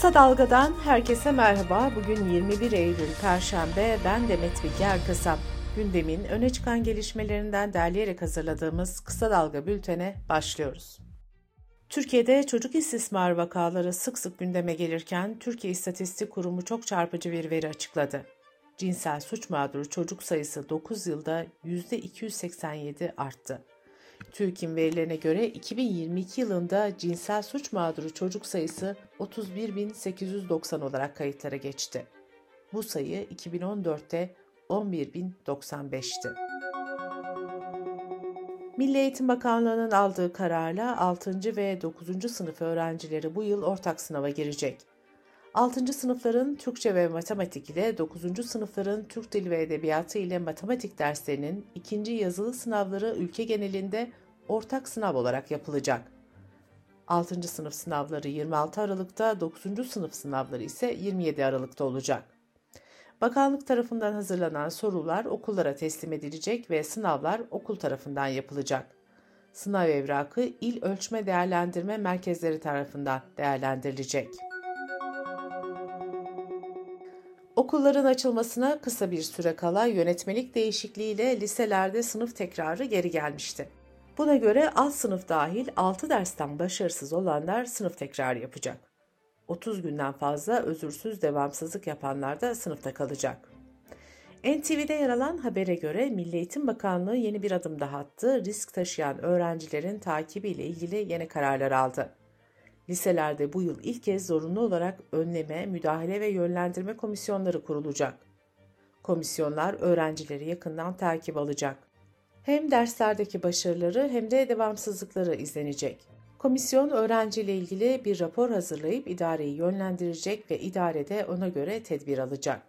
Kısa Dalga'dan herkese merhaba. Bugün 21 Eylül Perşembe. Ben Demet Bilge Erkasap. Gündemin öne çıkan gelişmelerinden derleyerek hazırladığımız Kısa Dalga bültene başlıyoruz. Türkiye'de çocuk istismar vakaları sık sık gündeme gelirken Türkiye İstatistik Kurumu çok çarpıcı bir veri açıkladı. Cinsel suç mağduru çocuk sayısı 9 yılda %287 arttı. TÜİK'in verilerine göre 2022 yılında cinsel suç mağduru çocuk sayısı 31.890 olarak kayıtlara geçti. Bu sayı 2014'te 11.095'ti. Milli Eğitim Bakanlığı'nın aldığı kararla 6. ve 9. sınıf öğrencileri bu yıl ortak sınava girecek. 6. sınıfların Türkçe ve matematik ile 9. sınıfların Türk Dili ve Edebiyatı ile matematik derslerinin ikinci yazılı sınavları ülke genelinde ortak sınav olarak yapılacak. 6. sınıf sınavları 26 Aralık'ta, 9. sınıf sınavları ise 27 Aralık'ta olacak. Bakanlık tarafından hazırlanan sorular okullara teslim edilecek ve sınavlar okul tarafından yapılacak. Sınav evrakı il ölçme değerlendirme merkezleri tarafından değerlendirilecek. Okulların açılmasına kısa bir süre kala yönetmelik değişikliğiyle liselerde sınıf tekrarı geri gelmişti. Buna göre alt sınıf dahil 6 dersten başarısız olanlar sınıf tekrarı yapacak. 30 günden fazla özürsüz devamsızlık yapanlar da sınıfta kalacak. NTV'de yer alan habere göre Milli Eğitim Bakanlığı yeni bir adım daha attı. Risk taşıyan öğrencilerin takibiyle ilgili yeni kararlar aldı. Liselerde bu yıl ilk kez zorunlu olarak önleme, müdahale ve yönlendirme komisyonları kurulacak. Komisyonlar öğrencileri yakından takip alacak. Hem derslerdeki başarıları hem de devamsızlıkları izlenecek. Komisyon öğrenciyle ilgili bir rapor hazırlayıp idareyi yönlendirecek ve idarede ona göre tedbir alacak.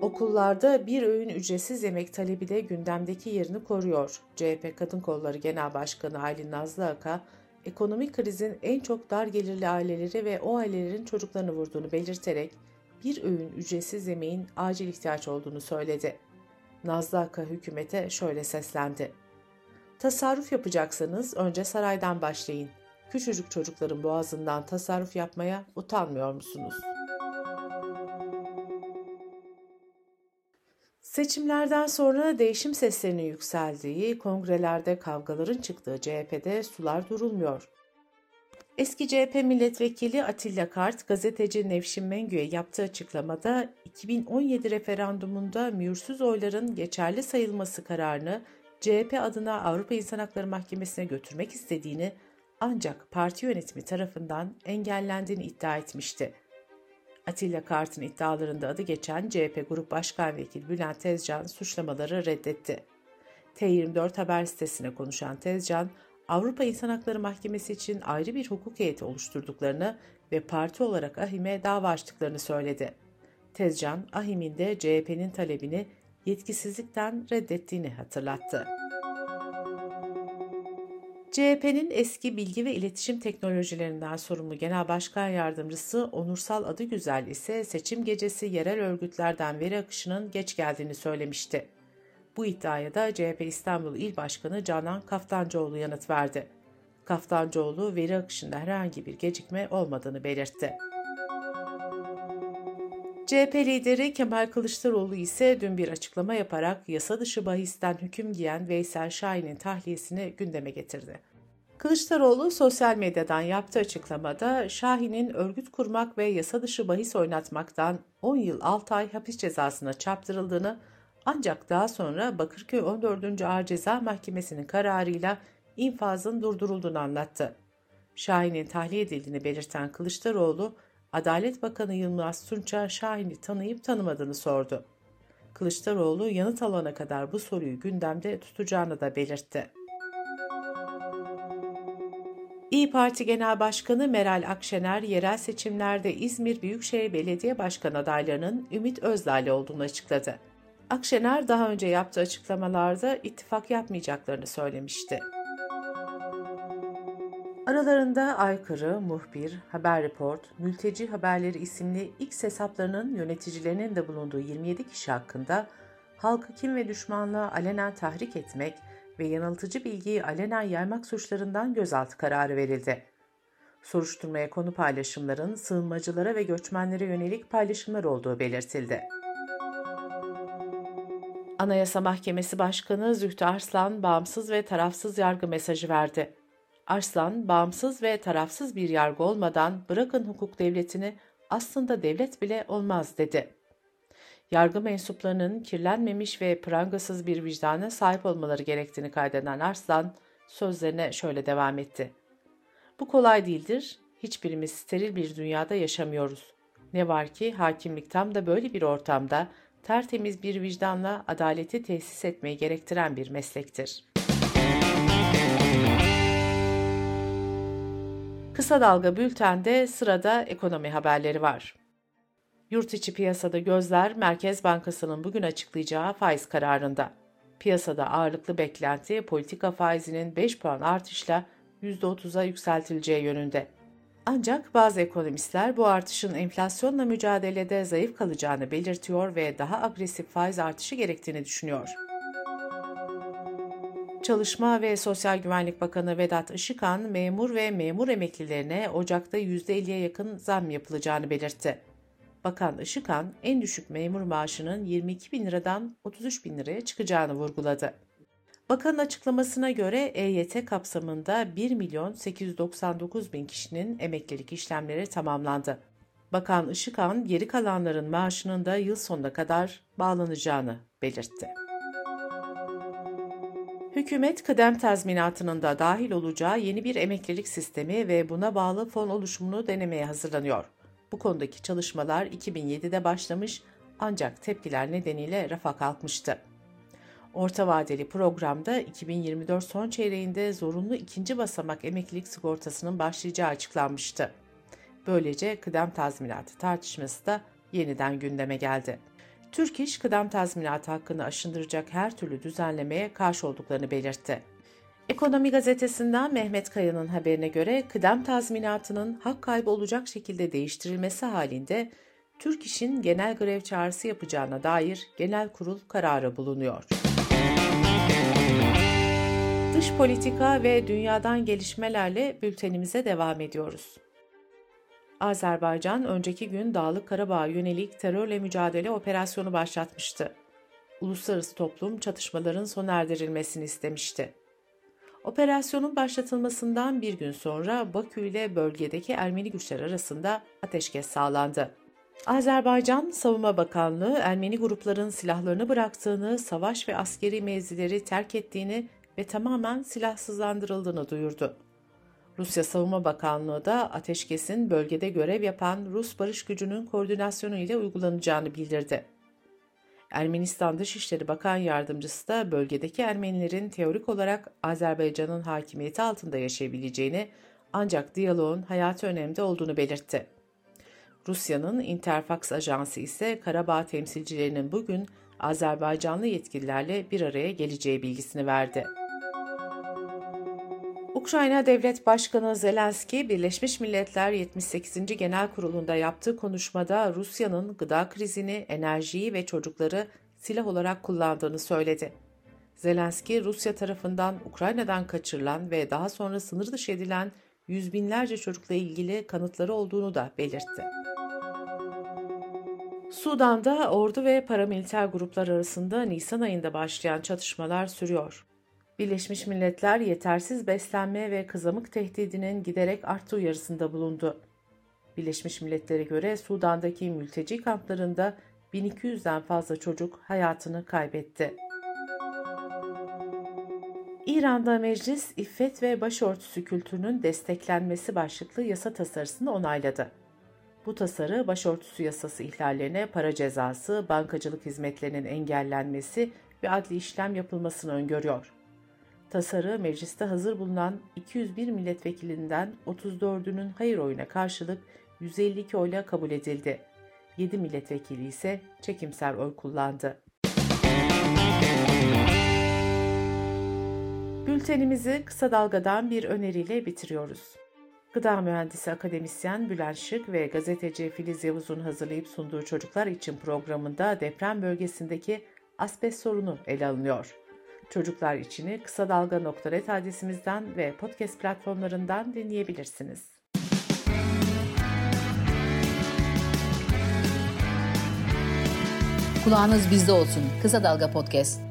Okullarda bir öğün ücretsiz yemek talebi de gündemdeki yerini koruyor. CHP Kadın Kolları Genel Başkanı Aylin Nazlı Aka, ekonomik krizin en çok dar gelirli aileleri ve o ailelerin çocuklarını vurduğunu belirterek bir öğün ücretsiz yemeğin acil ihtiyaç olduğunu söyledi. Nazlı Aka hükümete şöyle seslendi. Tasarruf yapacaksanız önce saraydan başlayın. Küçücük çocukların boğazından tasarruf yapmaya utanmıyor musunuz? Seçimlerden sonra değişim seslerinin yükseldiği, kongrelerde kavgaların çıktığı CHP'de sular durulmuyor. Eski CHP milletvekili Atilla Kart, gazeteci Nevşin Mengü'ye yaptığı açıklamada 2017 referandumunda mühürsüz oyların geçerli sayılması kararını CHP adına Avrupa İnsan Hakları Mahkemesi'ne götürmek istediğini ancak parti yönetimi tarafından engellendiğini iddia etmişti. Atilla Kart'ın iddialarında adı geçen CHP Grup Başkan Vekili Bülent Tezcan suçlamaları reddetti. T24 haber sitesine konuşan Tezcan, Avrupa İnsan Hakları Mahkemesi için ayrı bir hukuk heyeti oluşturduklarını ve parti olarak AHİM'e dava açtıklarını söyledi. Tezcan, AHİM'in de CHP'nin talebini yetkisizlikten reddettiğini hatırlattı. CHP'nin eski bilgi ve iletişim teknolojilerinden sorumlu Genel Başkan Yardımcısı Onursal Adıgüzel ise seçim gecesi yerel örgütlerden veri akışının geç geldiğini söylemişti. Bu iddiaya da CHP İstanbul İl Başkanı Canan Kaftancıoğlu yanıt verdi. Kaftancıoğlu veri akışında herhangi bir gecikme olmadığını belirtti. CHP lideri Kemal Kılıçdaroğlu ise dün bir açıklama yaparak yasa dışı bahisten hüküm giyen Veysel Şahin'in tahliyesini gündeme getirdi. Kılıçdaroğlu sosyal medyadan yaptığı açıklamada Şahin'in örgüt kurmak ve yasa dışı bahis oynatmaktan 10 yıl 6 ay hapis cezasına çarptırıldığını ancak daha sonra Bakırköy 14. Ağır Ceza Mahkemesi'nin kararıyla infazın durdurulduğunu anlattı. Şahin'in tahliye edildiğini belirten Kılıçdaroğlu, Adalet Bakanı Yılmaz Tunç'a Şahin'i tanıyıp tanımadığını sordu. Kılıçdaroğlu yanıt alana kadar bu soruyu gündemde tutacağını da belirtti. İyi Parti Genel Başkanı Meral Akşener, yerel seçimlerde İzmir Büyükşehir Belediye Başkanı adaylarının Ümit Özdağ'la olduğunu açıkladı. Akşener daha önce yaptığı açıklamalarda ittifak yapmayacaklarını söylemişti. Aralarında Aykırı, Muhbir, Haber Report, Mülteci Haberleri isimli X hesaplarının yöneticilerinin de bulunduğu 27 kişi hakkında halkı kim ve düşmanlığa alenen tahrik etmek ve yanıltıcı bilgiyi alenen yaymak suçlarından gözaltı kararı verildi. Soruşturmaya konu paylaşımların sığınmacılara ve göçmenlere yönelik paylaşımlar olduğu belirtildi. Anayasa Mahkemesi Başkanı Zühtü Arslan bağımsız ve tarafsız yargı mesajı verdi. Arslan, bağımsız ve tarafsız bir yargı olmadan bırakın hukuk devletini aslında devlet bile olmaz dedi. Yargı mensuplarının kirlenmemiş ve prangasız bir vicdana sahip olmaları gerektiğini kaydeden Arslan sözlerine şöyle devam etti. Bu kolay değildir. Hiçbirimiz steril bir dünyada yaşamıyoruz. Ne var ki hakimlik tam da böyle bir ortamda tertemiz bir vicdanla adaleti tesis etmeyi gerektiren bir meslektir. Kısa Dalga Bülten'de sırada ekonomi haberleri var. Yurt içi piyasada gözler Merkez Bankası'nın bugün açıklayacağı faiz kararında. Piyasada ağırlıklı beklenti politika faizinin 5 puan artışla %30'a yükseltileceği yönünde. Ancak bazı ekonomistler bu artışın enflasyonla mücadelede zayıf kalacağını belirtiyor ve daha agresif faiz artışı gerektiğini düşünüyor. Çalışma ve Sosyal Güvenlik Bakanı Vedat Işıkhan, memur ve memur emeklilerine Ocak'ta %50'ye yakın zam yapılacağını belirtti. Bakan Işıkhan, en düşük memur maaşının 22 bin liradan 33 bin liraya çıkacağını vurguladı. Bakanın açıklamasına göre EYT kapsamında 1 milyon 899 bin kişinin emeklilik işlemleri tamamlandı. Bakan Işıkhan, geri kalanların maaşının da yıl sonuna kadar bağlanacağını belirtti. Hükümet kıdem tazminatının da dahil olacağı yeni bir emeklilik sistemi ve buna bağlı fon oluşumunu denemeye hazırlanıyor. Bu konudaki çalışmalar 2007'de başlamış ancak tepkiler nedeniyle rafa kalkmıştı. Orta vadeli programda 2024 son çeyreğinde zorunlu ikinci basamak emeklilik sigortasının başlayacağı açıklanmıştı. Böylece kıdem tazminatı tartışması da yeniden gündeme geldi. Türk İş kıdem tazminatı hakkını aşındıracak her türlü düzenlemeye karşı olduklarını belirtti. Ekonomi gazetesinden Mehmet Kaya'nın haberine göre kıdem tazminatının hak kaybı olacak şekilde değiştirilmesi halinde Türk İş'in genel grev çağrısı yapacağına dair genel kurul kararı bulunuyor. Dış politika ve dünyadan gelişmelerle bültenimize devam ediyoruz. Azerbaycan önceki gün Dağlık Karabağ'a yönelik terörle mücadele operasyonu başlatmıştı. Uluslararası toplum çatışmaların sona erdirilmesini istemişti. Operasyonun başlatılmasından bir gün sonra Bakü ile bölgedeki Ermeni güçler arasında ateşkes sağlandı. Azerbaycan Savunma Bakanlığı Ermeni grupların silahlarını bıraktığını, savaş ve askeri mevzileri terk ettiğini ve tamamen silahsızlandırıldığını duyurdu. Rusya Savunma Bakanlığı da ateşkesin bölgede görev yapan Rus barış gücünün koordinasyonu ile uygulanacağını bildirdi. Ermenistan Dışişleri Bakan Yardımcısı da bölgedeki Ermenilerin teorik olarak Azerbaycan'ın hakimiyeti altında yaşayabileceğini ancak diyaloğun hayati önemde olduğunu belirtti. Rusya'nın Interfax Ajansı ise Karabağ temsilcilerinin bugün Azerbaycanlı yetkililerle bir araya geleceği bilgisini verdi. Ukrayna Devlet Başkanı Zelenski, Birleşmiş Milletler 78. Genel Kurulu'nda yaptığı konuşmada Rusya'nın gıda krizini, enerjiyi ve çocukları silah olarak kullandığını söyledi. Zelenski, Rusya tarafından Ukrayna'dan kaçırılan ve daha sonra sınır dışı edilen yüz binlerce çocukla ilgili kanıtları olduğunu da belirtti. Sudan'da ordu ve paramiliter gruplar arasında Nisan ayında başlayan çatışmalar sürüyor. Birleşmiş Milletler yetersiz beslenme ve kızamık tehdidinin giderek arttığı uyarısında bulundu. Birleşmiş Milletler'e göre Sudan'daki mülteci kamplarında 1200'den fazla çocuk hayatını kaybetti. İran'da meclis iffet ve başörtüsü kültürünün desteklenmesi başlıklı yasa tasarısını onayladı. Bu tasarı başörtüsü yasası ihlallerine para cezası, bankacılık hizmetlerinin engellenmesi ve adli işlem yapılmasını öngörüyor. Tasarı mecliste hazır bulunan 201 milletvekilinden 34'ünün hayır oyuna karşılık 152 oyla kabul edildi. 7 milletvekili ise çekimser oy kullandı. Bültenimizi kısa dalgadan bir öneriyle bitiriyoruz. Gıda Mühendisi Akademisyen Bülent Şık ve gazeteci Filiz Yavuz'un hazırlayıp sunduğu Çocuklar için programında deprem bölgesindeki asbest sorunu ele alınıyor çocuklar içini kısa dalga.net adresimizden ve podcast platformlarından dinleyebilirsiniz. Kulağınız bizde olsun. Kısa Dalga Podcast.